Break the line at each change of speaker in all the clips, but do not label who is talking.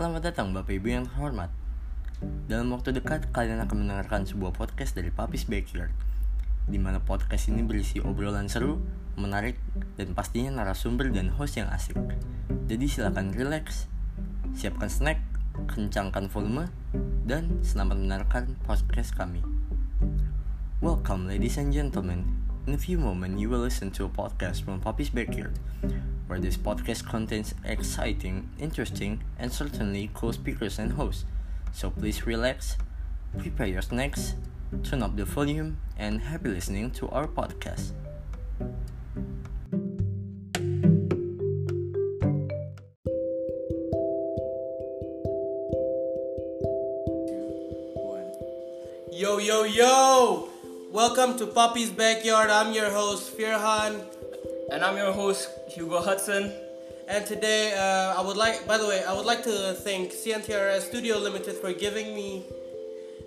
Selamat datang Bapak Ibu yang terhormat. Dalam waktu dekat kalian akan mendengarkan sebuah podcast dari Papis Backyard di mana podcast ini berisi obrolan seru, menarik, dan pastinya narasumber dan host yang asik. Jadi silakan relax, siapkan snack, kencangkan volume, dan selamat mendengarkan podcast kami. Welcome ladies and gentlemen. In a few moments, you will listen to a podcast from Poppy's Backyard, where this podcast contains exciting, interesting, and certainly cool speakers and hosts. So please relax, prepare your snacks, turn up the volume, and happy listening to our podcast.
Yo, yo, yo! Welcome to Puppy's Backyard. I'm your host, Firhan.
And I'm your host, Hugo Hudson.
And today, uh, I would like, by the way, I would like to thank CNTRS Studio Limited for giving me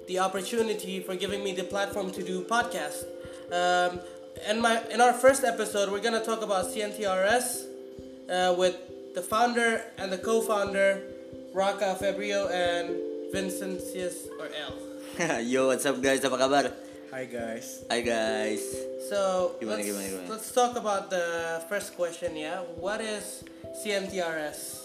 the opportunity, for giving me the platform to do podcast. Um, and my, in our first episode, we're gonna talk about CNTRS uh, with the founder and the co-founder, Raka Fabrio and Vincentius or L.
Yo, what's up guys? Apa kabar?
Hi guys.
Hi guys.
So
Gimana,
let's,
gimana, gimana?
let's talk about the first question. Yeah, what is CMTRS?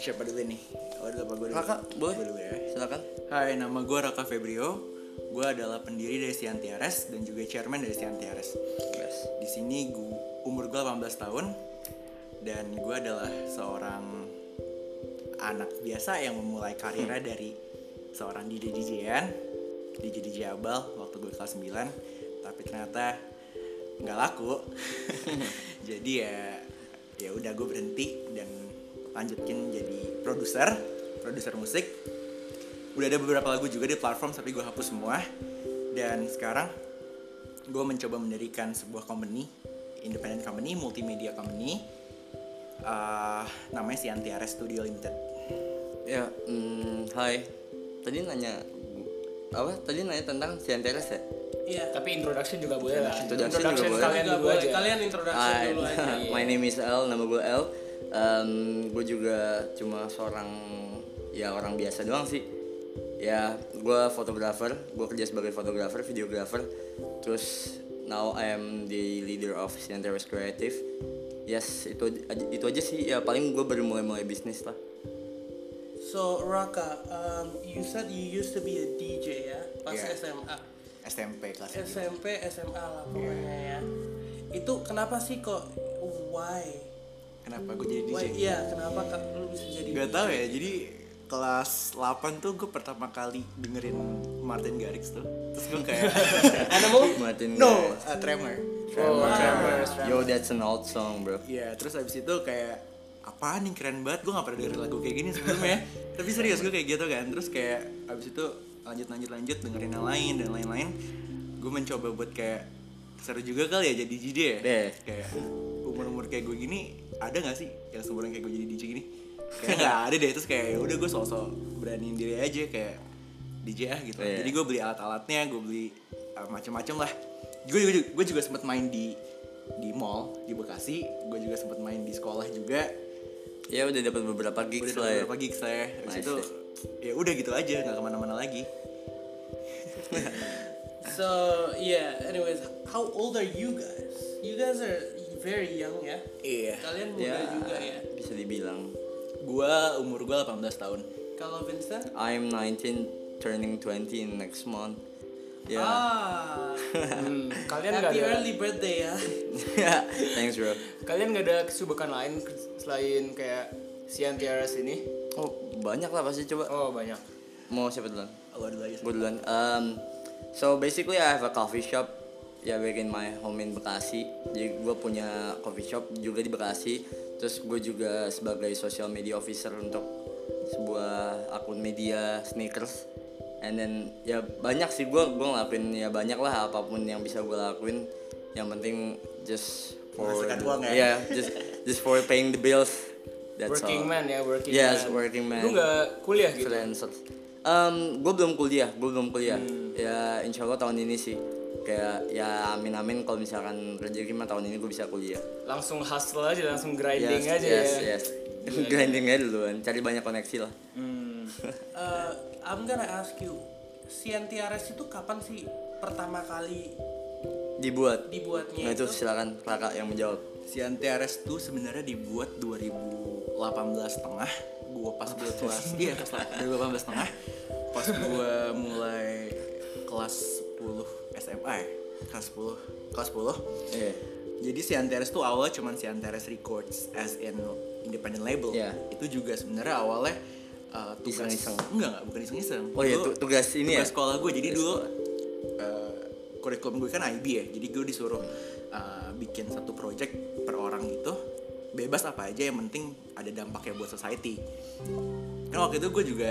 Siapa dulu nih? Oh, dulu apa gue dulu?
Raka, boleh?
Gue dulu ya.
Silakan.
Hai, nama gue Raka Febrio. Gue adalah pendiri dari Siantiares dan juga chairman dari Siantiares.
Yes.
Di sini gue umur gue 18 tahun dan gue adalah seorang anak biasa yang memulai karirnya
Hmm.
dari seorang DJ DJ-an, DJ DJ Abal waktu gue kelas 9, tapi ternyata nggak laku. Jadi ya ya udah gue berhenti dan lanjutin jadi produser, produser musik. Udah ada beberapa lagu juga di platform tapi gue hapus semua. Dan sekarang gue mencoba mendirikan sebuah company, independent company, multimedia company. eh, namanya Siantiares Studio Limited.
Ya, hmm, hai. Tadi nanya apa? Tadi nanya tentang Sianteres ya?
Iya.
Tapi introduction juga boleh lah.
Introduction juga boleh.
kalian dulu
boleh.
aja.
Kalian introduction
Hai,
dulu aja.
my name is L, nama gue L. gue juga cuma seorang ya orang biasa doang sih. Ya, gue fotografer, gue kerja sebagai fotografer, videografer. Terus now I am the leader of Sianteres Creative. Yes, itu aja- itu aja sih. Ya paling gue baru mulai-mulai bisnis lah.
So Raka, um, you said you used to be a DJ ya, pas
Iya.
SMA,
SMP kelas.
SMP, SMA lah pokoknya ya. Itu kenapa sih kok? Why?
Kenapa gue jadi DJ?
Why? Iya, kenapa kak lu bisa jadi?
Gak
DJ?
tau ya, jadi kelas 8 tuh gue pertama kali dengerin Martin Garrix tuh Terus gue kayak
Animal?
Martin
No,
Garrix.
uh, Tremor
Oh, Tremors,
Yo, that's an old song, bro.
Iya, terus abis itu kayak apaan nih keren banget, gue gak pernah dengerin lagu kayak gini sebelumnya Tapi serius gue kayak gitu kan, terus kayak abis itu lanjut lanjut lanjut dengerin yang lain dan lain-lain. Gue mencoba buat kayak seru juga kali ya jadi DJ ya.
Deh.
Kayak umur-umur kayak gue gini ada gak sih yang seumuran kayak gue jadi DJ gini? Kayak gak ada deh, terus kayak ya udah gue sosok beraniin diri aja kayak DJ ah gitu.
Iya.
Jadi gue beli alat-alatnya, gue beli uh, macem-macem lah. Gue juga, gue juga sempet main di di mall di Bekasi. Gue juga sempet main di sekolah juga
Ya udah dapat beberapa gigs
udah
lah ya.
beberapa gigs habis
Nice
itu ya udah gitu aja nggak ke mana-mana lagi
So yeah. Anyways, how old are you guys? You guys are very young ya.
iya
Kalian muda
Ya,
juga ya.
bisa dibilang.
gue umur gue 18 tahun
Kalau Vincent?
I'm 19, turning 20 in next month. Ya.
Ah.
Hmm, kalian
Happy
ada
early birthday ya.
Thanks, bro.
kalian nggak ada kesibukan lain selain kayak Siantiares ini?
Oh, banyak lah pasti coba.
Oh, banyak.
Mau siapa duluan?
lo dulu aja
Gue duluan. Um, so basically I have a coffee shop ya back in my home in Bekasi. Jadi gue punya coffee shop juga di Bekasi. Terus gue juga sebagai social media officer untuk sebuah akun media sneakers. And then ya banyak sih gue gue ngelakuin ya banyak lah apa pun yang bisa gue lakuin. Yang penting just for
uang ya?
Yeah, just just for paying the bills. That's
working
all.
man ya, working
Yes,
man.
working man.
Lu nggak kuliah gitu?
freelancer. Um, gue belum kuliah, gue belum kuliah.
Hmm.
Ya insya Allah tahun ini sih. Kayak ya amin amin kalau misalkan rezeki mah tahun ini gue bisa kuliah.
Langsung hustle aja, langsung grinding
yes,
aja
yes,
ya.
yes. grinding aja duluan cari banyak koneksi lah
Hmm.
Uh, I'm gonna ask you, CNTRS itu kapan sih pertama kali
dibuat
dibuatnya
nah itu
itu?
silakan kakak yang menjawab
Si TRS tuh sebenarnya dibuat 2018 setengah gua pas gue kelas iya kelas 2018 setengah pas gua mulai kelas 10 SMA ya kelas 10 kelas 10
Iya.
jadi si Antares tuh awalnya cuman si Antares Records as in independent label
Iya.
itu juga sebenarnya awalnya uh, tugas.
Iseng-iseng.
enggak enggak bukan iseng-iseng
Oh iya, tugas ini ya?
tugas sekolah gue jadi dulu uh, kurikulum gue kan IB ya. Jadi gue disuruh uh, bikin satu project per orang gitu. Bebas apa aja yang penting ada dampaknya buat society. Kan waktu itu gue juga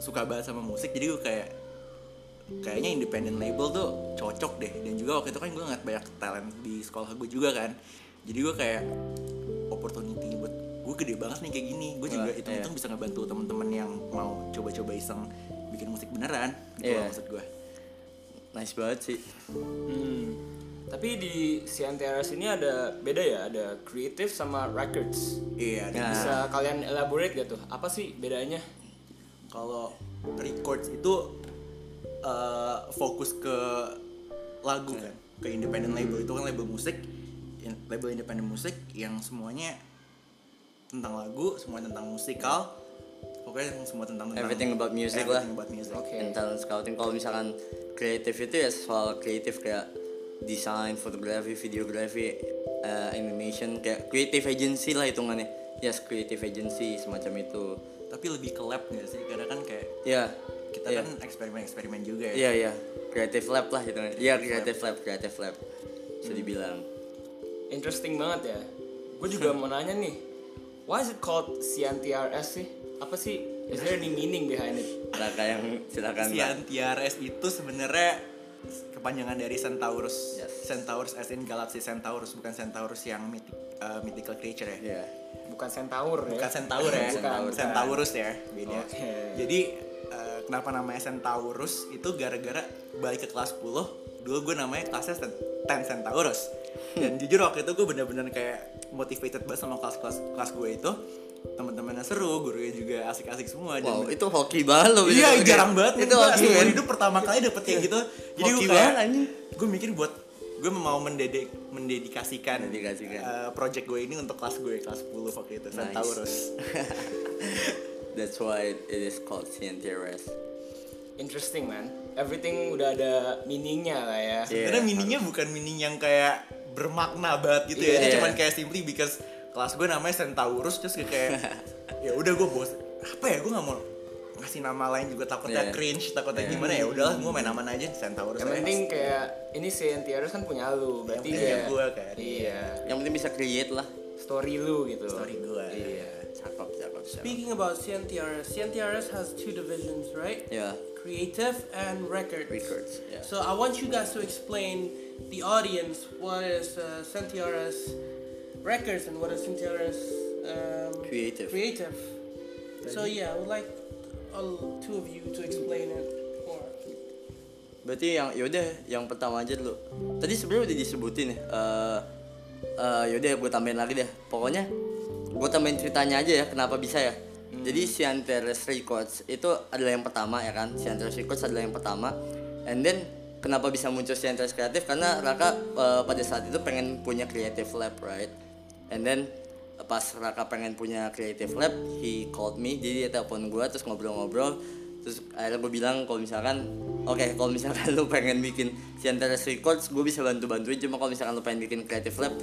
suka banget sama musik. Jadi gue kayak kayaknya independent label tuh cocok deh. Dan juga waktu itu kan gue ngeliat banyak talent di sekolah gue juga kan. Jadi gue kayak opportunity gue gede banget nih kayak gini gue juga
Wah,
itu
iya.
bisa ngebantu temen-temen yang mau coba-coba iseng bikin musik beneran gitu
Iya.
loh maksud gue
nice banget sih
Hmm. Tapi di CNTRS ini ada beda ya, ada creative sama records.
iya ada
Nah.
Bisa kalian elaborate gak tuh? Apa sih bedanya?
kalau records itu eh, fokus ke lagu kan ke independent label itu kan label musik label independent musik yang semuanya tentang lagu semuanya tentang musikal. Pokoknya yang semua tentang, tentang
Everything about music lah.
everything about music.
Oke.
and talent scouting. Kalau misalkan kreatif itu ya soal kreatif kayak desain fotografi videografi eh, animation kayak creative agency lah hitungannya. Yes creative agency semacam itu.
Tapi lebih ke lab gak sih? Karena kan kayak
ya.
kita
Iya.
kan eksperimen-eksperimen juga ya.
Iya iya creative lab lah hitungannya. Iya creative lab. creative lab bisa dibilang.
Interesting banget ya. Gue juga mau nanya nih, why is it called CNTRS sih? Apa sih? Is there any meaning behind it?
Raka yang silakan.
Antiares itu sebenarnya kepanjangan dari Centaurus
Yes.
Centaurus as in Galaxy Centaurus bukan Centaurus yang mythic, uh, mythical creature ya
Iya.
Bukan Centaur ya?
bukan Centaur ya
Bukan, bukan.
Centaurus ya beda
Oke.
jadi eh, kenapa namanya Centaurus itu gara-gara balik ke kelas 10 dulu gue namanya kelasnya Ten Centaurus dan jujur waktu itu gue bener-bener kayak motivated banget sama kelas-kelas kelas gue itu teman-temannya seru gurunya juga asik-asik semua dan
wow itu hoki banget loh
Iya jarang banget
itu
gue
hoki men
hidup pertama kali dapet kayak gitu jadi gue
Hoki
kayak
banget, anjing.
gue mikir buat gue mau mendedek mendedikasikan
Mendedikasikan.
eh, project gue ini untuk kelas gue kelas 10 waktu itu Centaurus
that's why it is called CNTRS
Interesting man. Everything udah ada meaningnya lah ya.
Iya.
Karena meaningnya bukan meaning yang kayak bermakna banget gitu ya. Dia
Iya.
cuman kayak simply because kelas gue namanya Centaurus terus kayak ya udah gue bos apa ya gue nggak mau ngasih nama lain juga takutnya
Iya.
cringe takutnya
Iya.
gimana ya udahlah gue main aman aja Centaurus
Yang penting kayak ini CNTRS kan punya lu, berarti
Yang gua kan.
Iya.
yang penting bisa create lah
Story lu gitu.
story gue
Iya.
cakep cakep cakep
Speaking about CNTRS, CNTRS has two divisions, right?
ya
Creative and records.
records ya
So I want you guys to explain the audience what is uh, CNTRS records and what is CNTRS um,
Creative.
Creative. So yeah, I would like all two of you to explain it more.
Berarti yang yaudah yang pertama aja dulu. Tadi sebenarnya udah disebutin ya. Eh eh, yaudah gue tambahin lagi deh. Pokoknya gue tambahin ceritanya aja ya kenapa bisa ya. Jadi Sianteres Records itu adalah yang pertama ya kan. Sianteres Records adalah yang pertama. And then kenapa bisa muncul Sianteres Kreatif? Karena Raka eh, pada saat itu pengen punya creative lab right. And then pas Raka pengen punya creative lab, he called me. Jadi dia telepon gue terus ngobrol-ngobrol. Terus akhirnya gue bilang kalau misalkan oke kalau misalkan lu pengen bikin Sianteres Records gue bisa bantu bantuin cuma kalau misalkan lu pengen bikin creative lab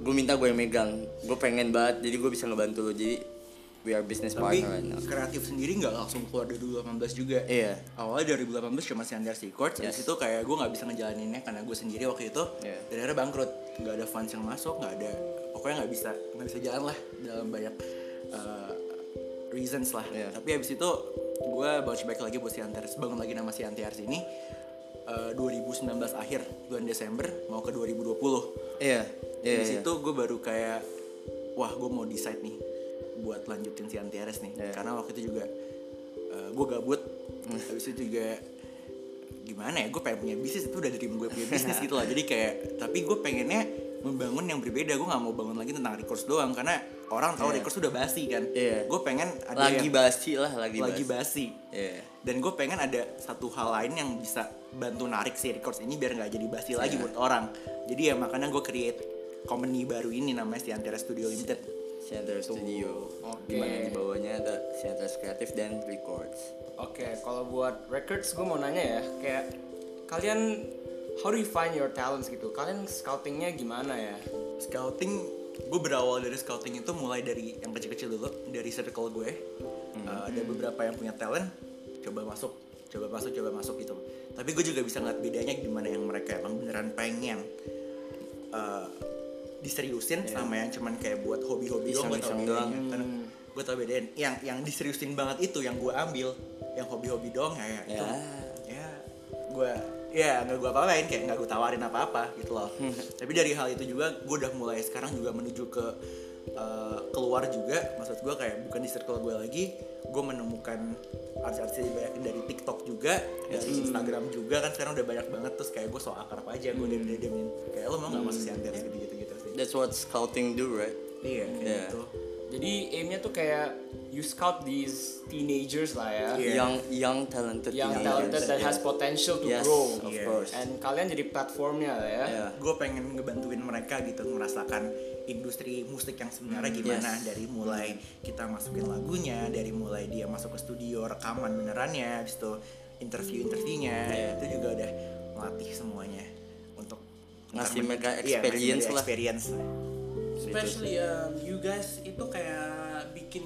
gue minta gue yang megang. Gue pengen banget jadi gue bisa ngebantu lu. Jadi we are business
tapi
partner right now
kreatif sendiri nggak langsung keluar dari 2018 juga
Iya.
awalnya 2018 cuma Siandar Records
Yes.
itu kayak gue nggak bisa ngejalaninnya karena gue sendiri waktu itu
Iya.
dan akhirnya bangkrut nggak ada funds yang masuk nggak ada pokoknya nggak bisa nggak bisa jalan lah dalam banyak uh, reasons lah
Iya.
tapi habis itu gue bounce back lagi buat Siantiars bangun lagi nama Siantiars ini uh, 2019 akhir bulan Desember mau ke 2020
iya iya
di
iya.
situ gue baru kayak wah gue mau decide nih buat lanjutin si Antiares nih
Iya.
karena waktu itu juga gue gabut habis itu juga gimana ya gue pengen punya bisnis itu udah dream gue punya bisnis gitu lah jadi kayak tapi gue pengennya membangun yang berbeda gue nggak mau bangun lagi tentang records doang karena orang tahu
Iya.
records udah basi kan
Iya.
gue pengen ada
lagi
yang
basi lah lagi,
lagi
basi.
basi
Iya.
dan gue pengen ada satu hal lain yang bisa bantu narik si records ini biar nggak jadi basi lagi
Iya.
buat orang jadi ya makanya gue create company baru ini namanya Siantera Studio Limited
Center Studio.
Oke.
Di mana di bawahnya ada Center Kreatif dan Records.
Oke, kalau buat records gue mau nanya ya, kayak kalian how do you find your talents gitu? Kalian scoutingnya gimana ya?
scouting gue berawal dari scouting itu mulai dari yang kecil-kecil dulu dari circle gue Uh, ada beberapa yang punya talent coba masuk coba masuk coba masuk gitu tapi gue juga bisa ngeliat bedanya di mana yang mereka emang beneran pengen uh, diseriusin sama yang cuman kayak buat hobi-hobi doang gue tau
doang.
Karena gue tau bedain yang yang diseriusin banget itu yang gue ambil yang hobi-hobi doang ya, ya, itu.
Ya.
ya gue ya nggak gue apa-apain kayak nggak gue tawarin apa-apa gitu loh. Tapi dari hal itu juga gue udah mulai sekarang juga menuju ke uh, keluar juga. Maksud gue kayak bukan di circle gue lagi gue menemukan artis-artis banyak dari TikTok juga dari Instagram juga kan sekarang udah banyak banget terus kayak gue so akrab aja gue dem demin kayak lo mau nggak masuk siantar gitu gitu gitu
That's what scouting do, right?
iya kayak
Yeah.
gitu
Jadi aimnya tuh kayak you scout these teenagers lah ya,
Iya.
Young young talented
yang
teenagers.
talented that has potential to
Yes,
grow.
of
Yes.
course.
And kalian jadi platformnya lah ya.
Yeah.
gue pengen ngebantuin mereka gitu merasakan industri musik yang sebenarnya gimana
Yes.
dari mulai kita masukin lagunya dari mulai dia masuk ke studio rekaman benerannya habis itu interview interviewnya
Yeah.
itu juga udah melatih semuanya
Ngasih
men- iya,
experience
mereka
lah.
experience
Especially um, you guys itu kayak bikin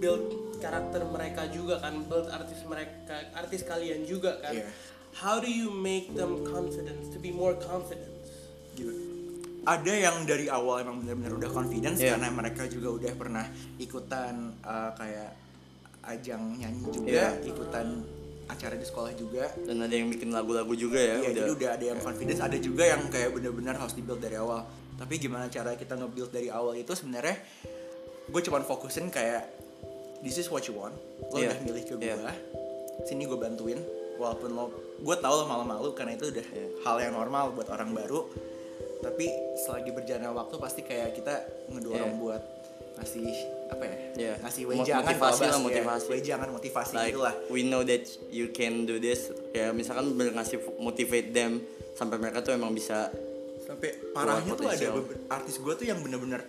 build karakter mereka juga kan, build artis mereka, artis kalian juga kan.
Iya.
How do you make them confident to be more confident?
ada yang dari awal emang benar-benar udah confidence
Iya.
karena mereka juga udah pernah ikutan uh, kayak ajang nyanyi juga
Iya.
ikutan acara di sekolah juga
Dan ada yang bikin lagu-lagu juga ya,
Iya,
udah.
jadi udah ada yang confidence, ada juga yang kayak bener-bener harus dibuild dari awal. Tapi gimana cara kita nge-build dari awal itu sebenarnya gue cuman fokusin kayak this is what you want. Lo
Iya,
udah milih ke gue,
iya.
sini gue bantuin. Walaupun lo, gue tau lo malu-malu karena itu udah
Iya.
hal yang normal buat orang baru. Tapi selagi berjalannya waktu pasti kayak kita ngedorong
Iya.
buat ngasih apa ya?
Iya.
Ngasih wejangan
motivasi lah,
bahas, ya.
motivasi.
Wejangan motivasi
like
gitu lah.
we know that you can do this kayak misalkan bener ngasih motivate them sampai mereka tuh emang bisa
sampai parahnya tuh ada artis gue tuh yang bener-bener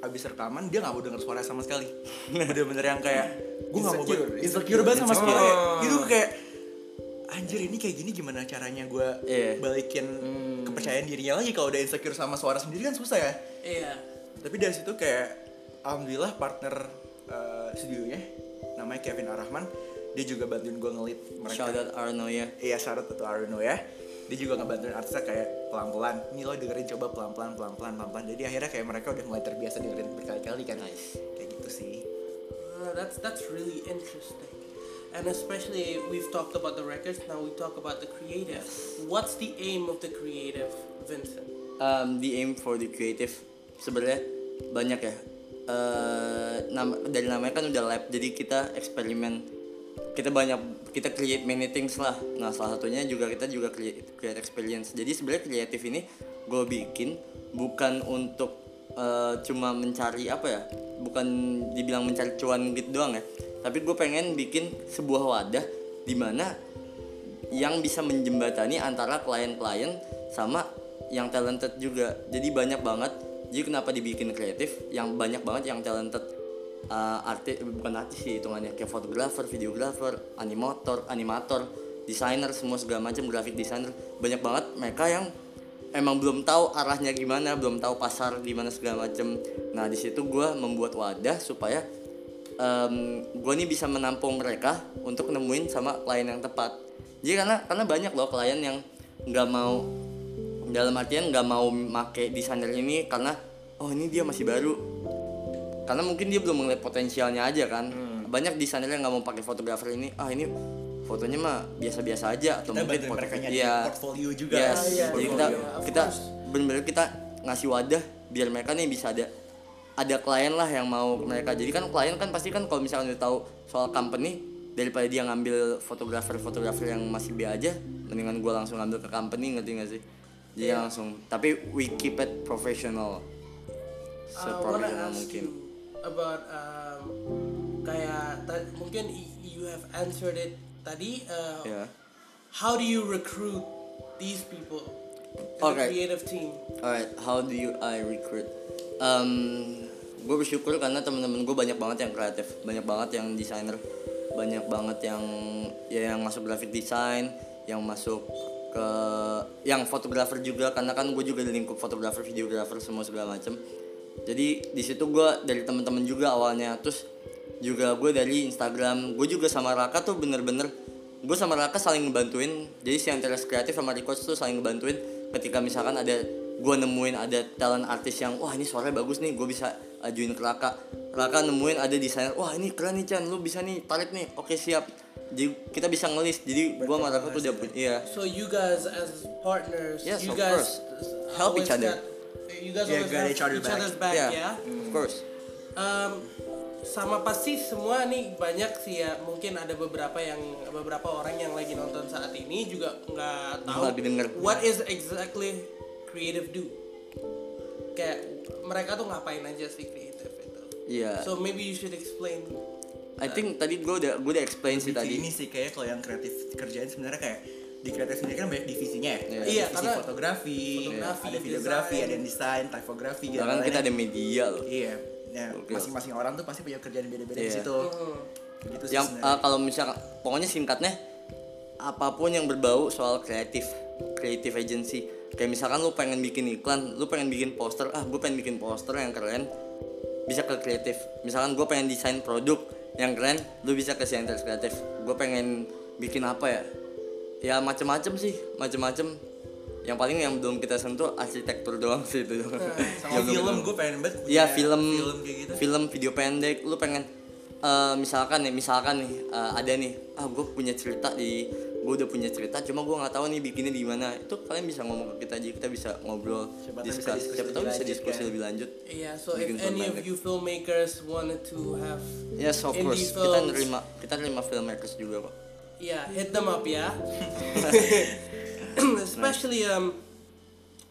abis rekaman dia nggak mau denger suara sama sekali bener-bener yang kayak gue nggak mau
Insecure,
insecure banget sama sekali
Oh.
itu kayak anjir ini kayak gini gimana caranya gue
Iya.
balikin kepercayaan dirinya lagi kalau udah insecure sama suara sendiri kan susah ya
Iya.
tapi dari situ kayak alhamdulillah partner uh, studionya namanya Kevin Arahman. Dia juga bantuin gue ngelit mereka.
Shout out Arno ya.
Iya syarat itu Arno ya. Dia juga ngebantuin artisnya kayak pelan-pelan. Ini lo dengerin coba pelan-pelan pelan-pelan pelan-pelan. Jadi akhirnya kayak mereka udah mulai terbiasa dengerin berkali-kali kan.
Nice.
kayak gitu sih.
Uh, that's that's really interesting. And especially we've talked about the records, now we talk about the creative. What's the aim of the creative, Vincent?
um, the aim for the creative sebenarnya banyak ya Eh, nama dari namanya kan udah lab jadi kita eksperimen. Kita banyak kita create many things lah. Nah salah satunya juga kita juga create, create experience. Jadi sebenarnya kreatif ini gue bikin bukan untuk eh, cuma mencari apa ya bukan dibilang mencari cuan gitu doang ya. Tapi gue pengen bikin sebuah wadah di mana yang bisa menjembatani antara klien-klien sama yang talented juga. Jadi banyak banget jadi kenapa dibikin kreatif? Yang banyak banget yang talented uh, artis bukan artis sih hitungannya. Kayak fotografer videografer animator animator desainer semua segala macam graphic designer. Banyak banget mereka yang emang belum tahu arahnya gimana belum tahu pasar di mana segala macam. Nah di situ gue membuat wadah supaya um, gue nih bisa menampung mereka untuk nemuin sama klien yang tepat. Jadi karena karena banyak loh klien yang nggak mau dalam artian nggak mau make desainer ini karena oh ini dia masih baru. Karena mungkin dia belum melihat potensialnya aja kan. Banyak desainer yang nggak mau pakai fotografer ini ah ini fotonya mah biasa-biasa aja atau
kita
mungkin
mereka nyari
Iya.
portfolio juga.
Yes.
Ah, iya,
Jadi kita kita benar-benar kita ngasih wadah biar mereka nih bisa ada ada klien lah yang mau mereka. Jadi kan klien kan pasti kan kalau misalnya udah tahu soal company daripada dia ngambil fotografer fotografer yang masih B aja mendingan gue langsung ngambil ke company ngerti gak sih jadi langsung tapi we keep it professional
wanna
seprofesional
ask
mungkin
you about um, kayak ta- mungkin you have answered it tadi. Uh,
ya
How do you recruit these people in
Okay.
the creative team?
Alright, how do you I recruit? Um, gue bersyukur karena teman-teman gue banyak banget yang kreatif, banyak banget yang desainer, banyak banget yang ya yang masuk graphic design, yang masuk ke yang fotografer juga karena kan gue juga di lingkup fotografer, videografer semua segala macem. Jadi di situ gue dari teman-teman juga awalnya, terus juga gue dari Instagram, gue juga sama Raka tuh bener-bener gue sama Raka saling ngebantuin. Jadi si Antares kreatif sama Records tuh saling ngebantuin ketika misalkan ada gue nemuin ada talent artis yang wah ini suaranya bagus nih gue bisa ajuin ke Raka. Raka nemuin ada desainer wah ini keren nih Chan lu bisa nih tarik nih. Oke siap jadi kita bisa ngelis jadi gue sama Raka tuh udah punya iya
So you guys as partners,
Yes,
you
of
guys
course. Help each other.
got- you guys
Yeah,
always
got each other back.
other's back,
yeah,
ya.
of course
Um, sama pasti semua nih banyak sih ya mungkin ada beberapa yang beberapa orang yang lagi nonton saat ini juga nggak tahu
Lagi denger.
what is exactly creative do kayak mereka tuh ngapain aja sih creative itu
iya
so maybe you should explain
I think tadi gue udah gue udah explain sih tadi
ini sih kayak kalau yang kreatif kerjaan sebenarnya kayak di kreatif sendiri kan banyak divisinya ya.
Iya.
Ada
Iya,
divisi
karena
fotografi,
fotografi,
ada videografi,
desain.
ada yang desain, typografi gitu.
bahkan kita
lainnya.
ada media loh
Iya. Ya, masing-masing orang tuh pasti punya kerjaan beda-beda di
Iya.
situ. Gitu sih
yang
sebenarnya.
uh, kalau misalkan pokoknya singkatnya apa pun yang berbau soal kreatif kreatif agency kayak misalkan lu pengen bikin iklan lu pengen bikin poster ah gue pengen bikin poster yang keren bisa ke kreatif misalkan gue pengen desain produk yang keren lu bisa ke center kreatif gue pengen bikin apa ya ya macem-macem sih macem-macem yang paling yang belum kita sentuh arsitektur doang sih itu doang.
sama
Yang belum
film gue pengen banget
Iya film,
film kayak gitu.
film video pendek. Lu pengen eh, misalkan nih, misalkan nih eh, ada nih, ah gue punya cerita di, gue udah punya cerita, cuma gue nggak tahu nih bikinnya di mana. Itu kalian bisa ngomong ke kita aja, kita bisa ngobrol,
Siapa tahu bisa diskusi
Siapa tahu
lebih
bisa
lanjut,
diskusi
kan?
lebih lanjut.
yeah so if
Bikin
any of you filmmakers wanted to have
Yes, of course. Kita
films,
nerima, kita nerima filmmakers juga kok.
yeah hit them up ya especially um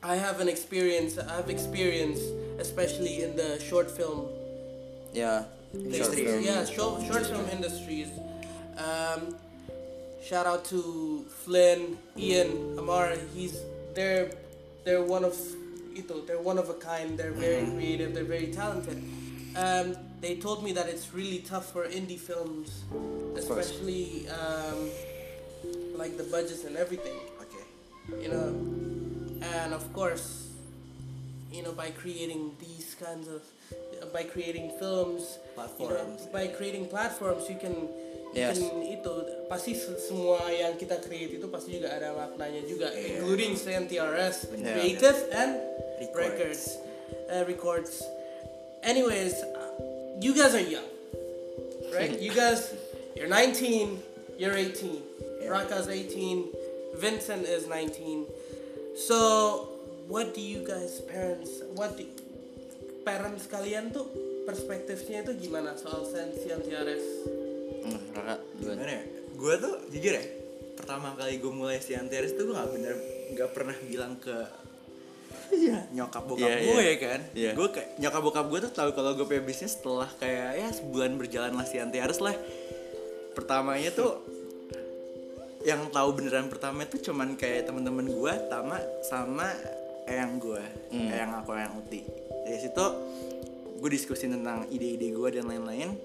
i have an experience i've experienced especially in the short film
Ya, short film.
yeah short, short film industries um shout out to flynn ian amar. He's they're they're one of you know they're one of a kind. They're very creative. They're very talented. Um they told me that it's really tough for indie films especially um like the budgets and everything.
Okay.
you know? And of course you know by creating these kinds of by creating films you know,
Platforms.
by creating platforms you can you
Yes.
can itu pasti se- semua yang kita create itu pasti juga ada maknanya juga
Iya.
including CNTRS
Benar.
creative and
Records.
records uh, records anyways uh, you guys are young right you guys you're 19 you're 18 Raka's 18 Vincent is 19 so what do you guys parents what do, parents kalian tuh perspektifnya itu gimana soal CNTRS
Hmm, Raka, duluan.
Gimana ya? Gue tuh jujur ya, pertama kali gue mulai si Antares tuh gue gak bener gak pernah bilang ke Iya, nyokap bokap
Iya,
gue
iya.
ya kan.
Iya.
Gue kayak nyokap bokap gue tuh tahu kalau gue punya bisnis setelah kayak ya sebulan berjalan lah si Antares lah. Pertamanya tuh yang tahu beneran pertama itu cuman kayak temen-temen gue Tama sama eyang gue eyang aku eyang Uti. Dari situ gue diskusi tentang ide-ide gue dan lain-lain.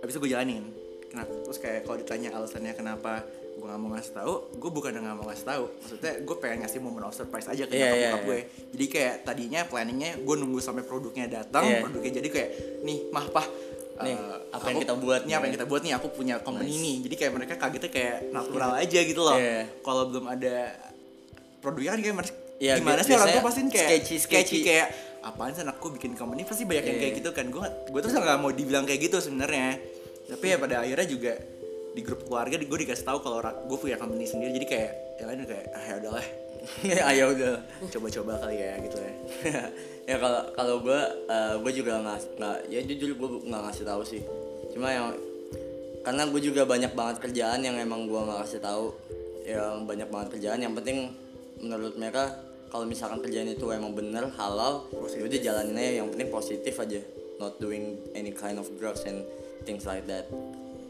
Habis itu gue jalanin. Kenapa terus kayak kalau ditanya alasannya kenapa gue nggak mau ngasih tahu gue bukan nggak mau ngasih tahu. Maksudnya gue pengen ngasih momen of surprise aja ke
Iya, iya,
bokap
iya.
gue. Jadi kayak tadinya planningnya gue nunggu sampai produknya datang
Iya.
produknya jadi kayak nih mah pah
Nih,
eh,
apa yang kita buat
nih apa yang kita buat nih aku punya company
Nice.
nih jadi kayak mereka kagetnya kayak natural aja gitu loh.
Iya.
kalau belum ada produknya kan kayak mas-
Iya,
gimana sih orang tuh pasti kayak
sketchy, sketchy.
kayak apaan sih anakku bikin company? Pasti banyak yang
Iya.
kayak gitu kan. Gue gue tuh nggak mau dibilang kayak gitu sebenarnya. Tapi ya pada akhirnya juga di grup keluarga gue dikasih tahu kalau gue punya company sendiri. Jadi kayak yang lain kayak ah ya udahlah.
Ayo udah.
coba-coba kali ya gitu ya.
Ya kalau kalau gue gue juga nggak nggak ya jujur gue nggak ngasih tahu sih. Cuma yang karena gue juga banyak banget kerjaan yang emang gue nggak kasih tahu. Yang banyak banget kerjaan yang penting menurut mereka kalau misalkan kerjaan itu emang bener halal ya udah jalanin aja yang penting positif aja not doing any kind of drugs and things like that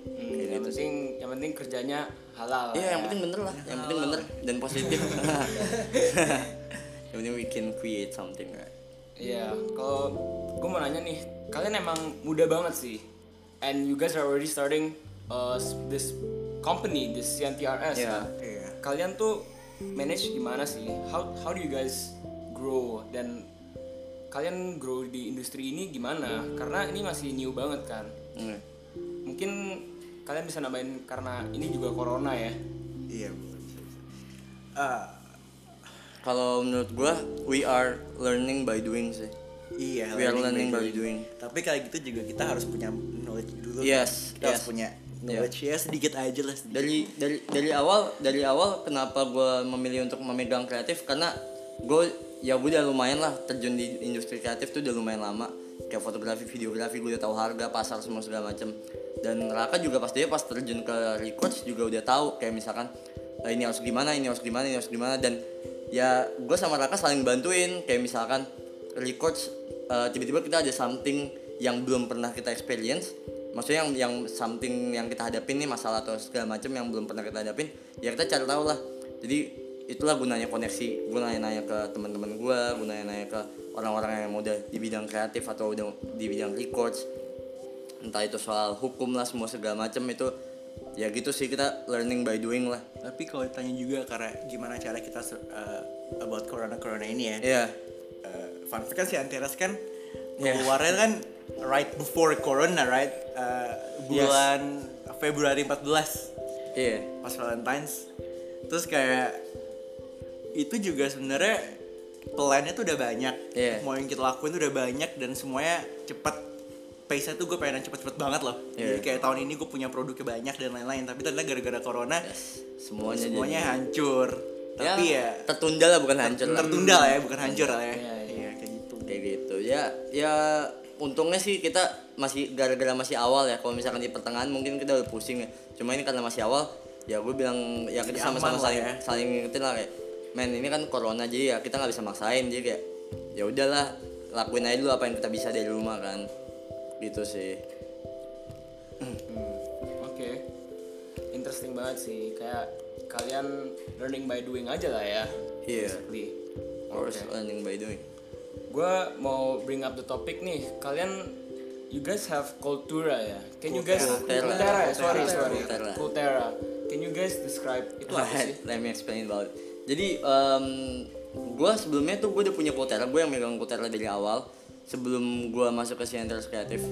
Hmm, yang
gitu
penting yang penting kerjanya halal
Iya,
lah
yang
ya.
penting bener lah, yang penting bener dan positif. yang penting we can create something, right?
Iya, kalau gue mau nanya nih, kalian emang muda banget sih, and you guys are already starting uh, this company, this CNTRS.
Iya.
kan?
Iya.
Kalian tuh manage gimana sih? How how do you guys grow dan kalian grow di industri ini gimana? Karena ini masih new banget kan.
Hmm.
Mungkin kalian bisa nambahin karena ini juga corona ya.
Iya. Ah,
Kalau menurut gua, we are learning by doing sih.
iya.
We are learning by doing.
Tapi kayak gitu juga kita harus punya knowledge dulu.
Yes,
Kita harus
yes.
punya knowledge ya sedikit aja lah. Sedikit.
Dari dari dari awal dari awal kenapa gua memilih untuk memegang kreatif? Karena gue ya gue udah lumayan lah terjun di industri kreatif tuh udah lumayan lama. Kayak fotografi videografi gue udah tahu harga pasar semua segala macem. Dan Raka juga pas dia pas terjun ke records juga udah tahu kayak misalkan "Ah, ini harus gimana ini harus gimana ini harus gimana. Dan ya gue sama Raka saling bantuin. Kayak misalkan records eh, tiba-tiba kita ada something yang belum pernah kita experience maksudnya yang yang something yang kita hadapin nih masalah atau segala macam yang belum pernah kita hadapin ya kita cari tahu lah. Jadi itulah gunanya koneksi. Gue nanya-nanya ke teman-teman gue gue nanya-nanya ke orang-orang yang udah di bidang kreatif atau udah di bidang records. Entah itu soal hukum lah semua segala macam itu ya gitu sih kita learning by doing lah.
Tapi kalau ditanya juga karena gimana cara kita uh, about corona corona ini ya.
Iya.
Uh, fun fact kan si Antares kan
Iya.
keluarnya kan right before corona right? Uh, bulan Februari 14
iya.
Pas Valentine's. Terus kayak itu juga sebenarnya plannya tuh udah banyak.
Iya.
mau yang kita lakuin tuh udah banyak dan semuanya cepet pace nya tuh gue pengen cepet-cepet banget loh.
Iya.
jadi kayak tahun ini gue punya produknya banyak dan lain-lain. Tapi ternyata gara-gara corona
yes. semuanya
semuanya
jadi-
hancur. Tapi ya,
tertunda lah bukan hancur
tertunda lah ya bukan hancur lah ya.
Iya, iya.
Iya, kayak gitu.
Kayak gitu. Ya ya untungnya sih kita masih gara-gara masih awal ya kalau misalkan di pertengahan mungkin kita udah pusing ya cuma ini karena masih awal ya gue bilang ya kita sama-sama saling
ya.
saling ngingetin lah kayak men ini kan corona jadi ya kita nggak bisa maksain jadi kayak ya udahlah lakuin aja dulu apa yang kita bisa dari rumah kan gitu sih
Oke, interesting banget sih. Kayak kalian learning by doing aja lah ya.
Iya.
Basically.
of course
Oke.
learning by doing
Gue mau bring up the topic nih. Kalian, you guys have Kultura ya? Can you guys
Kultera.
Kultera ya? Sorry,
Kultera.
sorry.
Kultera.
Kultera. Can you guys describe itu apa sih?
Let me explain about it. Jadi um, gue sebelumnya tuh gue udah punya Kutera, gue yang megang Kutera dari awal sebelum gue masuk ke Sienters Kreatif.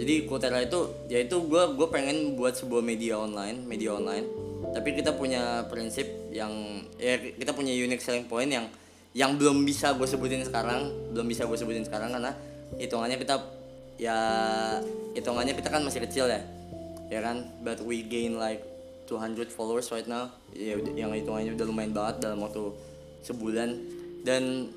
Jadi Kutera itu, ya itu gue gue pengen buat sebuah media online, media online. Tapi kita punya prinsip yang ya kita punya unique selling point yang yang belum bisa gue sebutin sekarang, belum bisa gue sebutin sekarang karena hitungannya kita ya hitungannya kita kan masih kecil ya. Ya kan? But we gain like 200 followers right now. Ya yang hitungannya udah lumayan banget dalam waktu sebulan. Dan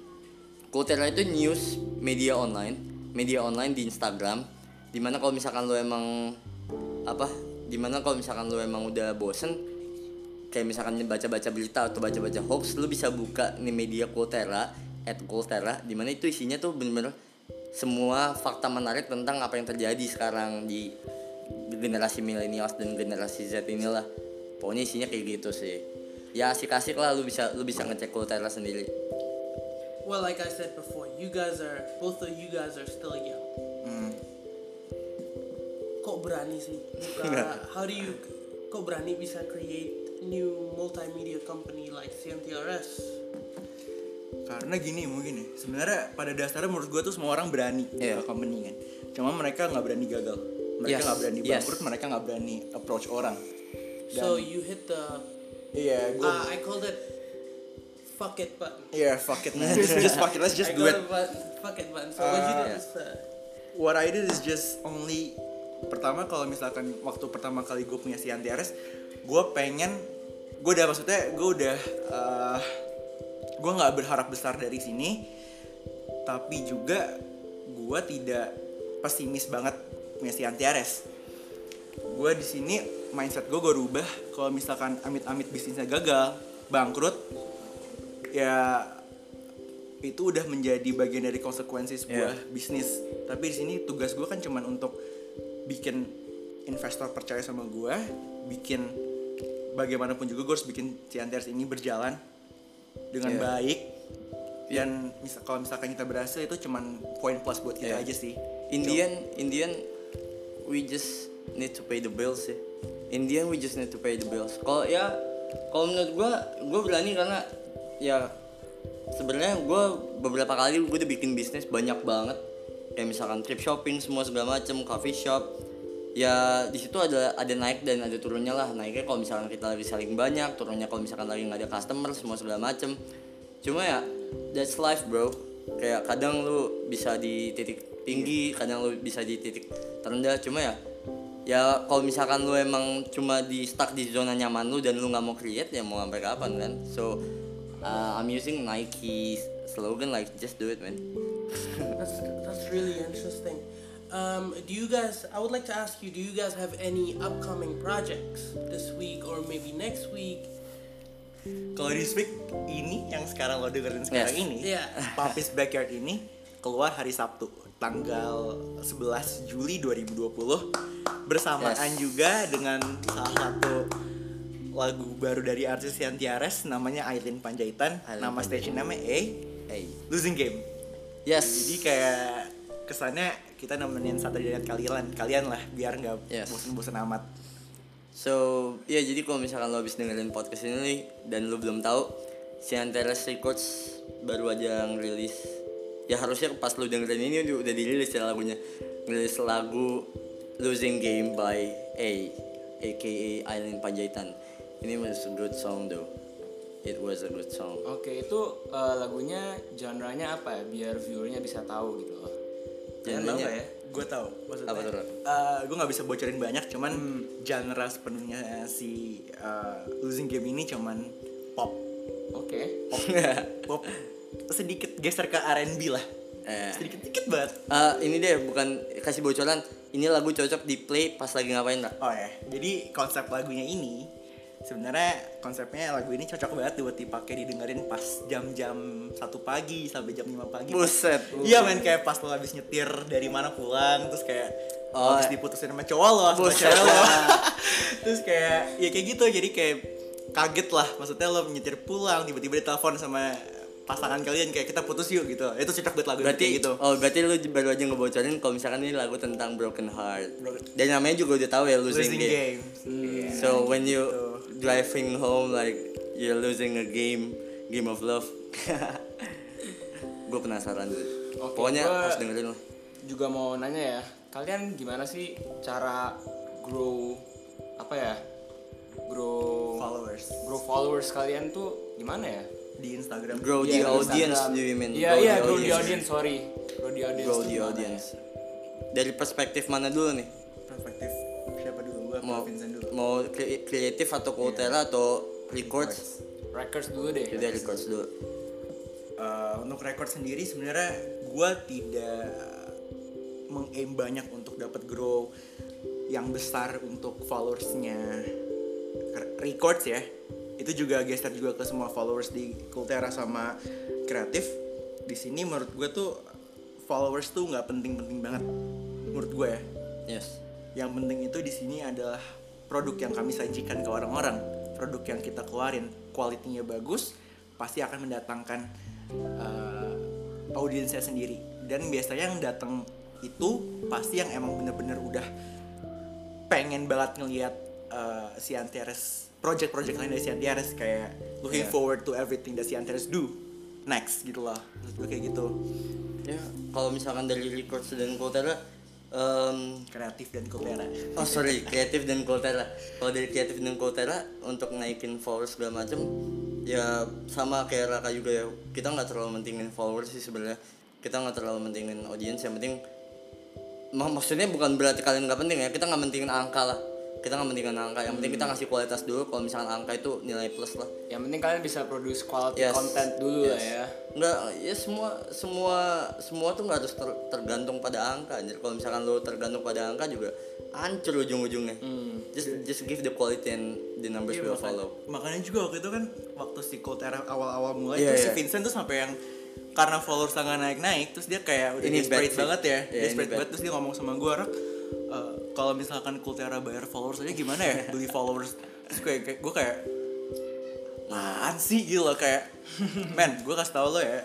Kultera itu news media online. Media online di Instagram. Di mana kalau misalkan lo emang apa? Di mana kalau misalkan lo emang udah bosen kayak misalkan baca-baca berita atau baca-baca hoax lu bisa buka nih media Kultera at Kultera di mana itu isinya tuh bener-bener semua fakta menarik tentang apa yang terjadi sekarang di generasi millennials dan generasi Z inilah pokoknya isinya kayak gitu sih ya asik-asik lah lu bisa lu bisa ngecek Kultera sendiri
Well, like I said before, you guys are both of you guys are still young.
Hmm.
Kok berani sih? Buka, how do you kok berani bisa create new multimedia company like CMTRS?
karena gini mungkin ya sebenarnya pada dasarnya menurut gue tuh semua orang berani
Iya.
buka company kan cuma mereka nggak berani gagal mereka
Yes,
nggak berani
yes.
bangkrut mereka nggak berani approach orang
So you hit the
iya gue
uh, I called it fuck it button.
iya fuck it man just, just fuck it let's just
I
do it
button, fuck it button. So what you did
Uh,
was uh,
what I did is just only pertama kalau misalkan waktu pertama kali gue punya si Antiares gue pengen gue udah maksudnya gue udah uh, gue nggak berharap besar dari sini tapi juga gue tidak pesimis banget punya si Antiares gue di sini mindset gue gue rubah. Kalau misalkan amit-amit bisnisnya gagal bangkrut ya itu udah menjadi bagian dari konsekuensi sebuah
Iya.
bisnis. Tapi di sini tugas gue kan cuman untuk bikin investor percaya sama gue bikin bagaimanapun juga gue harus bikin Ciantiers ini berjalan dengan
Iya.
baik dan misal kalau misalkan kita berhasil itu cuman poin plus buat kita
Iya.
aja sih
Indian Indian we just need to pay the bills sih. Indian we just need to pay the bills. Kalau ya kalau menurut gua gua berani karena ya sebenarnya gua beberapa kali gue udah bikin bisnis banyak banget kayak misalkan trip shopping semua segala macem coffee shop ya di situ ada ada naik dan ada turunnya lah. Naiknya kalau misalkan kita lagi saling banyak turunnya kalau misalkan lagi nggak ada customer semua segala macem. Cuma ya that's life bro. Kayak kadang lu bisa di titik tinggi kadang lu bisa di titik terendah. Cuma ya ya kalau misalkan lu emang cuma di stuck di zona nyaman lu dan lu nggak mau create ya mau sampai kapan kan? So uh, I'm using Nike slogan like just do it man.
That's that's really interesting. Um, do you guys? I would like to ask you. Do you guys have any upcoming projects this week or maybe next week?
kalau di week ini yang sekarang lo dengerin sekarang
Yes.
ini
Iya.
Papis Backyard ini keluar hari Sabtu tanggal 11 Juli 2020 bersamaan
Yes.
juga dengan salah satu lagu baru dari artis Yantiares namanya Aileen Panjaitan
Aileen
nama station namanya A
hey
Losing Game
yes
jadi kayak kesannya kita nemenin satu dari kalian kalian lah biar nggak
Yes.
bosan-bosan amat
So, ya jadi kalau misalkan lo habis dengerin podcast ini nih, dan lo belum tahu, si Antares Records baru aja ngerilis. Ya harusnya pas lo dengerin ini udah, dirilis ya lagunya. Ngerilis lagu Losing Game by A, aka Aileen Panjaitan. Ini was a good song though. It was a good song.
Oke, itu eh, lagunya genre-nya apa ya? Biar viewernya bisa tahu gitu loh.
Kalian tahu
Genrenya-
nggak ya? Gue tahu. Maksudnya,
Apa tuh, Ron?
gue nggak bisa bocorin banyak, cuman genre sepenuhnya si uh, Losing Game ini cuman pop,
Oke.
pop sedikit geser ke R&B lah.
Eh.
Sedikit dikit banget.
Ah, ini deh bukan kasih bocoran. Ini lagu cocok di play pas lagi ngapain lah.
Oh ya, jadi konsep lagunya ini sebenarnya konsepnya lagu ini cocok banget buat dipakai didengerin pas jam-jam satu pagi sampai jam 5 pagi.
Buset.
Iya men kayak pas lo habis nyetir dari mana pulang terus kayak
Oh.
habis diputusin sama cowok lo sama cewek lo. terus kayak ya kayak gitu jadi kayak kaget lah maksudnya lo nyetir pulang tiba-tiba ditelepon sama pasangan kalian kayak kita putus yuk gitu. Itu cocok buat lagu
berarti
gitu.
oh berarti lu baru aja ngebocorin kalau misalkan ini lagu tentang broken heart
Broken-
dan namanya juga udah tahu ya losing,
Losing
game,
game. Iya,
so when you
gitu.
Driving home like you're losing a game game of love gue penasaran tuh
Oke,
pokoknya
gua-
harus dengerin lah
Juga mau nanya ya, kalian gimana sih cara grow apa ya? Grow
followers
grow followers kalian tuh gimana ya?
di Instagram.
grow
Iya,
the
di
audience
Instagram.
do you mean
Iya, iya, grow the audience, sorry. Grow the audience.
grow the audience
ya?
dari perspektif mana dulu nih
gua
mau
Vincent dulu.
mau kre- kreatif atau kultera atau records?
Records. Dulu deh.
jadi records dulu.
Uh, untuk record sendiri sebenarnya gua tidak mengaim banyak untuk dapat grow yang besar untuk followersnya. Re- records ya. Itu juga geser juga ke semua followers di Kultera sama kreatif. Di sini menurut gue tuh followers tuh nggak penting-penting banget. Menurut gue ya.
Yes
yang penting itu di sini adalah produk yang kami sajikan ke orang-orang. Produk yang kita keluarin. Kualitinya bagus pasti akan mendatangkan uh, audiensnya sendiri. Dan biasanya yang datang itu pasti yang emang bener-bener udah pengen banget ngelihat uh, si Antares project-project lain dari si Antares kayak looking
Yeah.
forward to everything that si Antares do. Next gitu loh. Kayak gitu.
Ya kalau misalkan dari records dan kultera em,
kreatif dan kultera
Oh sorry, kreatif dan kultera. Kalau dari kreatif dan kultera untuk naikin followers segala macem, ya sama kayak Raka juga ya. Kita nggak terlalu mentingin followers sih sebenarnya. Kita nggak terlalu mentingin audiens. Yang penting, mak- maksudnya bukan berarti kalian nggak penting ya. Kita nggak mentingin angka lah. Kita nggak mentingin angka. Yang penting kita ngasih kualitas dulu. Kalau misalkan angka itu nilai plus lah.
Yang penting kalian bisa produce quality
Yes.
content dulu lah
Yes.
ya.
Nggak, ya semua semua semua tuh nggak harus ter- tergantung pada angka. Jadi kalau misalkan lo tergantung pada angka juga hancur ujung-ujungnya. Just just give the quality and the numbers
Iya,
will
maka-
follow.
Makanya juga waktu itu kan waktu si Kultera awal-awal mulai
Iya,
tuh si
iya.
Vincent tuh sampai yang karena followers nggak naik naik terus dia kayak udah
Ini
desperate banget ya
Iya, ini
desperate banget terus dia ngomong sama gue rak "Eh, kalau misalkan Kultera bayar followers aja gimana ya? Beli followers. Terus kayak, kayak gue kayak apaan sih? Gitu loh kayak men gue kasih tau lo ya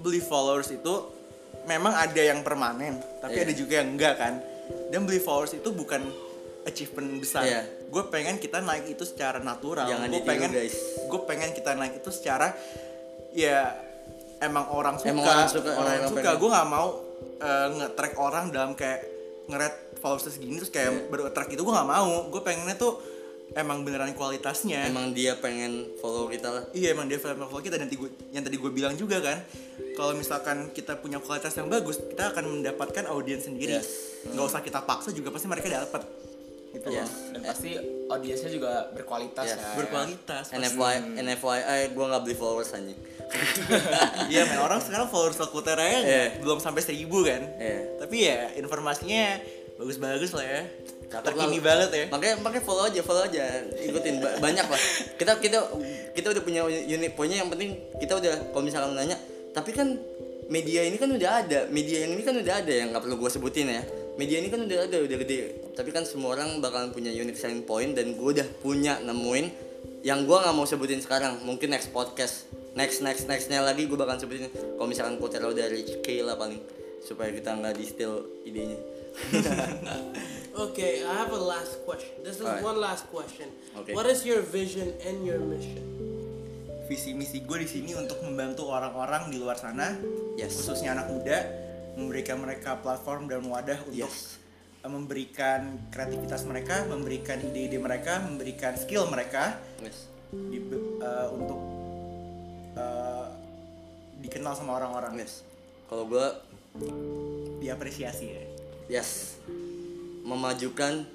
beli followers itu memang ada yang permanen tapi
Iya.
ada juga yang enggak kan? Dan beli followers itu bukan achievement besar.
Iya.
gue pengen kita naik itu secara natural. Gue pengen
guys.
gue pengen kita naik itu secara ya emang orang suka.
Emang orang suka,
orang
orang
suka. gue nggak mau eh, nge-track orang dalam kayak ngeret followers segini terus kayak
Iya.
baru track itu gue nggak mau gue pengennya tuh emang beneran kualitasnya
emang dia pengen follow kita lah
Iya emang dia film follow kita dan tadi gua- yang tadi gue bilang juga kan kalau misalkan kita punya kualitas yang bagus kita akan mendapatkan audiens sendiri
Yes.
nggak usah kita paksa juga pasti mereka dapat gitu loh
Yes.
dan pasti audiensnya juga berkualitas
Yes.
kan
berkualitas.
NFY NFYI gue nggak beli followers anjing
Iya men orang sekarang followers Lakutera ya
Iya.
belum sampai seribu kan
Iya.
tapi ya informasinya bagus-bagus lah ya. Terkini banget ya.
Makanya makanya follow aja follow aja. Ikutin Ba- banyak lah. Kita kita kita udah punya unit poinnya. Yang penting kita udah kalau misalkan nanya tapi kan media ini kan udah ada. Media yang ini kan udah ada. Yang nggak perlu gue sebutin ya. Media ini kan udah ada udah gede. Tapi kan semua orang bakalan punya unique selling point dan gue udah punya nemuin. Yang gue nggak mau sebutin sekarang. Mungkin next podcast. Next next nextnya lagi gue bakalan sebutin. Kalau misalkan Kotero udah reach K lah paling. Supaya kita nggak di steal idenya
Okay, I have a last question. This is
Alright.
one last question.
Okay.
What is your vision and your mission?
visi misi gue di sini untuk membantu orang-orang di luar sana
Yes.
khususnya anak muda memberikan mereka platform dan wadah untuk
Yes.
uh, memberikan kreativitas mereka memberikan ide-ide mereka memberikan skill mereka
yes.
di, uh, untuk uh, dikenal sama orang-orang
yes. kalau gue
diapresiasi ya
Yes. Memajukan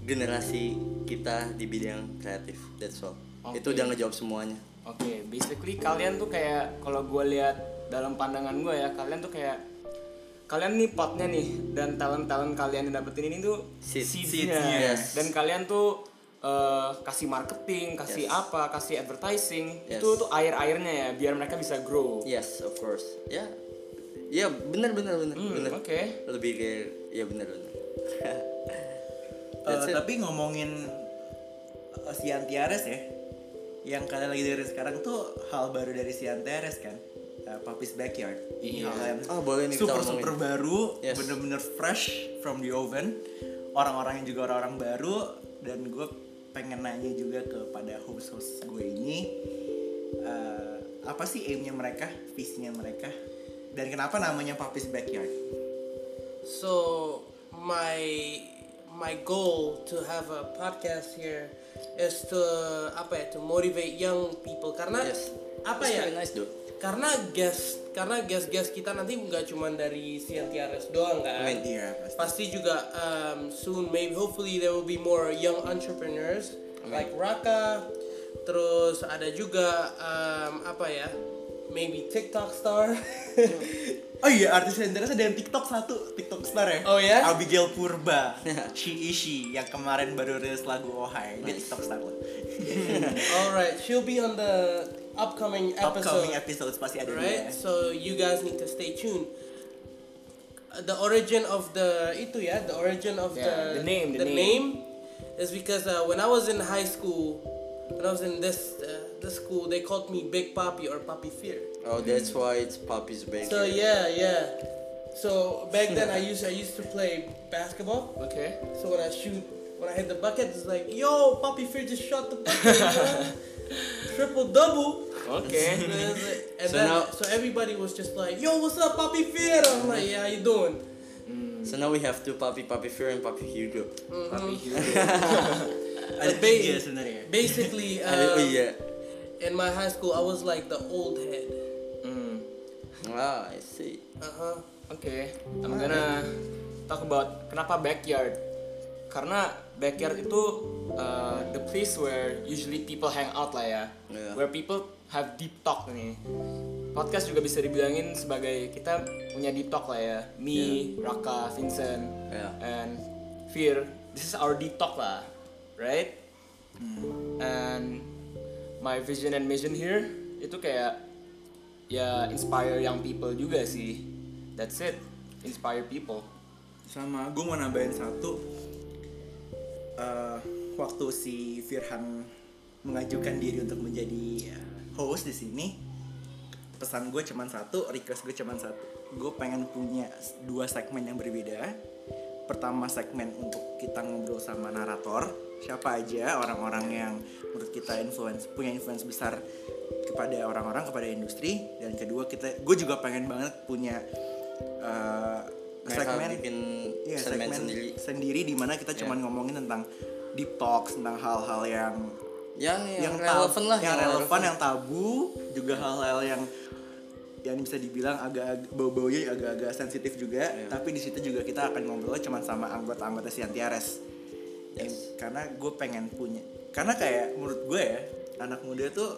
generasi kita di bidang kreatif. That's all.
Oke.
Itu udah ngejawab semuanya.
Oke, basically kalian tuh kayak kalau gue lihat dalam pandangan gue ya, kalian tuh kayak kalian nih potnya nih dan talent talent kalian yang dapetin ini tuh
Seed.
seeds-nya.
Yes.
dan kalian tuh eh, kasih marketing, kasih
Yes.
apa, kasih advertising,
Yes.
itu tuh air airnya ya biar mereka bisa grow.
Yes, of course. Ya. Ya, benar benar benar
Hmm,
benar.
oke.
Lebih kayak ya benar benar.
Uh,
it.
tapi ngomongin uh, Siantiares ya yang kalian lagi dengerin sekarang tuh hal baru dari Siantiares kan uh, Papi's Backyard ini
Iya.
hal yang
Oh, boleh nih
super super baru
Yes.
bener-bener fresh from the oven orang-orang yang juga orang-orang baru dan gue pengen nanya juga kepada host-host gue ini uh, apa sih aimnya mereka visinya mereka dan kenapa namanya Papi's Backyard
So my my goal to have a podcast here is to apa ya to motivate young people karena
Yes.
apa
That's
ya
nice, dude.
karena guest karena guest guest kita nanti nggak cuma dari Siantiares doang kan
Amin.
Iya pasti
pasti juga um, soon maybe hopefully there will be more young entrepreneurs like Raka terus ada juga um, apa ya maybe TikTok star
Oh iya artis Siantiares ada yang TikTok satu TikTok star ya
Oh ya?
Abigail Purba She Is She yang kemarin baru rilis lagu Ohai dia TikTok star loh
alright she'll be on the upcoming episode
upcoming episodes pasti ada
right?
dia
So you guys need to stay tuned. The origin of the itu ya, the origin of
Yeah,
the
the name, the
the
name.
name is because uh, when I was in high school, when I was in this uh, this school, they called me Big Papi or Papi Fear.
Oh, that's why it's Poppy's Baker.
So yeah, yeah. So back then I used I used to play basketball.
Okay.
So when I shoot, when I hit the bucket, it's like, yo, Papi Fear just shot the bucket, triple double.
Okay.
And, it's
So
then,
now-
so everybody was just like, "Yo, what's up, Papi Fear? I'm like, "Yeah, how you doing?"
So now we have two Poppy, Poppy Fear and Poppy Hugo.
Papi Hugo.
ada
But ba-
tiga sebenarnya
Basically,
oh
um,
iya.
In my high school, I was like the old head.
Hmm.
Ah, I see.
Uh huh.
Oke, I'm gonna talk about kenapa backyard. Karena backyard itu uh, the place where usually people hang out lah ya.
Yeah.
Where people have deep talk nih. Podcast juga bisa dibilangin sebagai kita punya deep talk lah ya. Me, Raka, Vincent,
Yeah.
and Fear. This is our deep talk lah, right? And my vision and mission here itu kayak ya inspire young people juga sih. That's it. Inspire people.
Sama gue mau nambahin satu. Eh, waktu si Firhan mengajukan diri untuk menjadi eh, host di sini pesan gue cuman satu request gue cuman satu. Gue pengen punya dua segmen yang berbeda. Pertama segmen untuk kita ngobrol sama narator siapa aja orang-orang yang menurut kita influence punya influence besar kepada orang-orang kepada industri. Dan kedua kita gue juga pengen banget punya
Mereka
segmen
bikin
Iya,
segmen
segmen
sendiri.
sendiri di mana kita cuman ngomongin tentang deep talks tentang hal-hal yang
yang yang,
tab-
relevan lah
yang relevan. yang tabu juga hal-hal yang yang bisa dibilang agak bau-baunya agak-agak sensitif juga.
Iya.
tapi di situ juga kita akan ngobrolnya cuma sama anggota-anggota Siantiares
Yes.
karena gue pengen punya karena kayak menurut gue ya anak muda tuh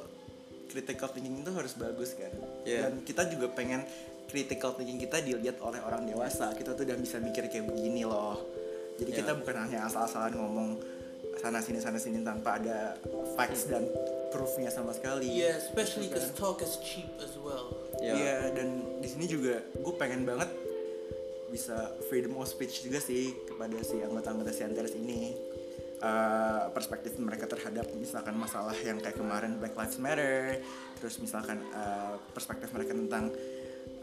critical thinking itu harus bagus kan
Iya.
dan kita juga pengen critical thinking kita dilihat oleh orang dewasa kita tuh udah bisa mikir kayak begini loh jadi
Iya.
kita bukan hanya asal-asalan ngomong sana sini sana sini tanpa ada facts dan proofnya sama sekali
Yeah, especially because talk is cheap as well.
Ya.
Iya dan di sini juga gue pengen banget bisa freedom of speech juga sih kepada si anggota-anggota Sianteres ini. Eh, perspektif mereka terhadap misalkan masalah yang kayak kemarin Black Lives Matter terus misalkan eh, perspektif mereka tentang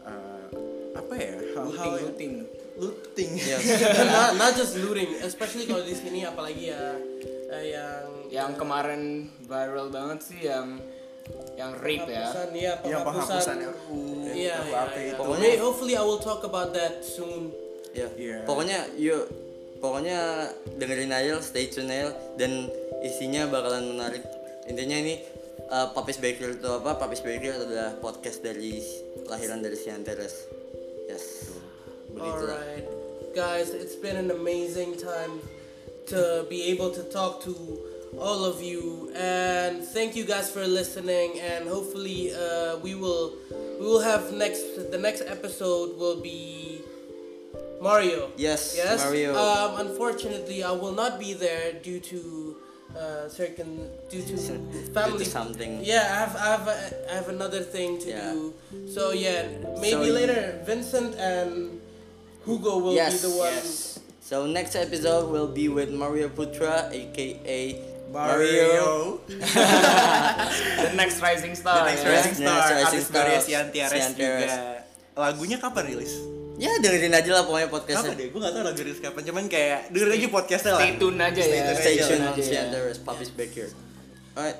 eh, apa ya hal-hal
looting looting.
Looting.
Yes.
not, not just looting, especially kalau di sini apalagi ya eh, yang
yang kemarin viral banget sih yang yang rape ya
iya,
yang penghapusan. RUU
Iya, iya, iya.
Pokoknya-
hopefully I will talk about that soon.
Ya.
Iya.
Pokoknya yuk pokoknya dengerin aja stay tune aja dan isinya bakalan menarik. Intinya ini uh, Papis Baker itu apa? Papis Baker adalah podcast dari lahiran dari Sianteres. Yes. Begitulah.
Alright, guys, it's been an amazing time to be able to talk to all of you, and thank you guys for listening. And hopefully, uh, we will we will have next the next episode will be Mario.
Yes,
Yes.
Mario.
Um, unfortunately, I will not be there due to uh, certain due to family
something.
Yeah, I have I have a, I have another thing to
Yeah.
do. So yeah, maybe
So-
later Vincent and Hugo will
Yes,
be the ones.
yes
So next episode will be with Mario Putra aka
Mario
the next rising star
The next
ya.
Rising
Next
Star,
Rising
artis Maria Siantiares
Siantiares.
juga. Lagunya kapan rilis?
Ya dengerin aja lah pokoknya
Kapan
podcastnya.
deh? Gue gak tau lagu rilis kapan, cuman kayak dengerin aja podcastnya lah.
stay tune aja
Stay
ya
tune
Stay
aja
tuned
lah.
on Sianteres, Papis Baker. Alright.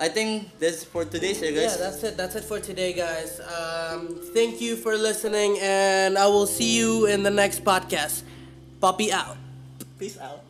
I think that's for today, ya
Yeah,
guys.
that's it. That's it for today, guys. Um, thank you for listening, and I will see you in the next podcast. Poppy out.
Peace out.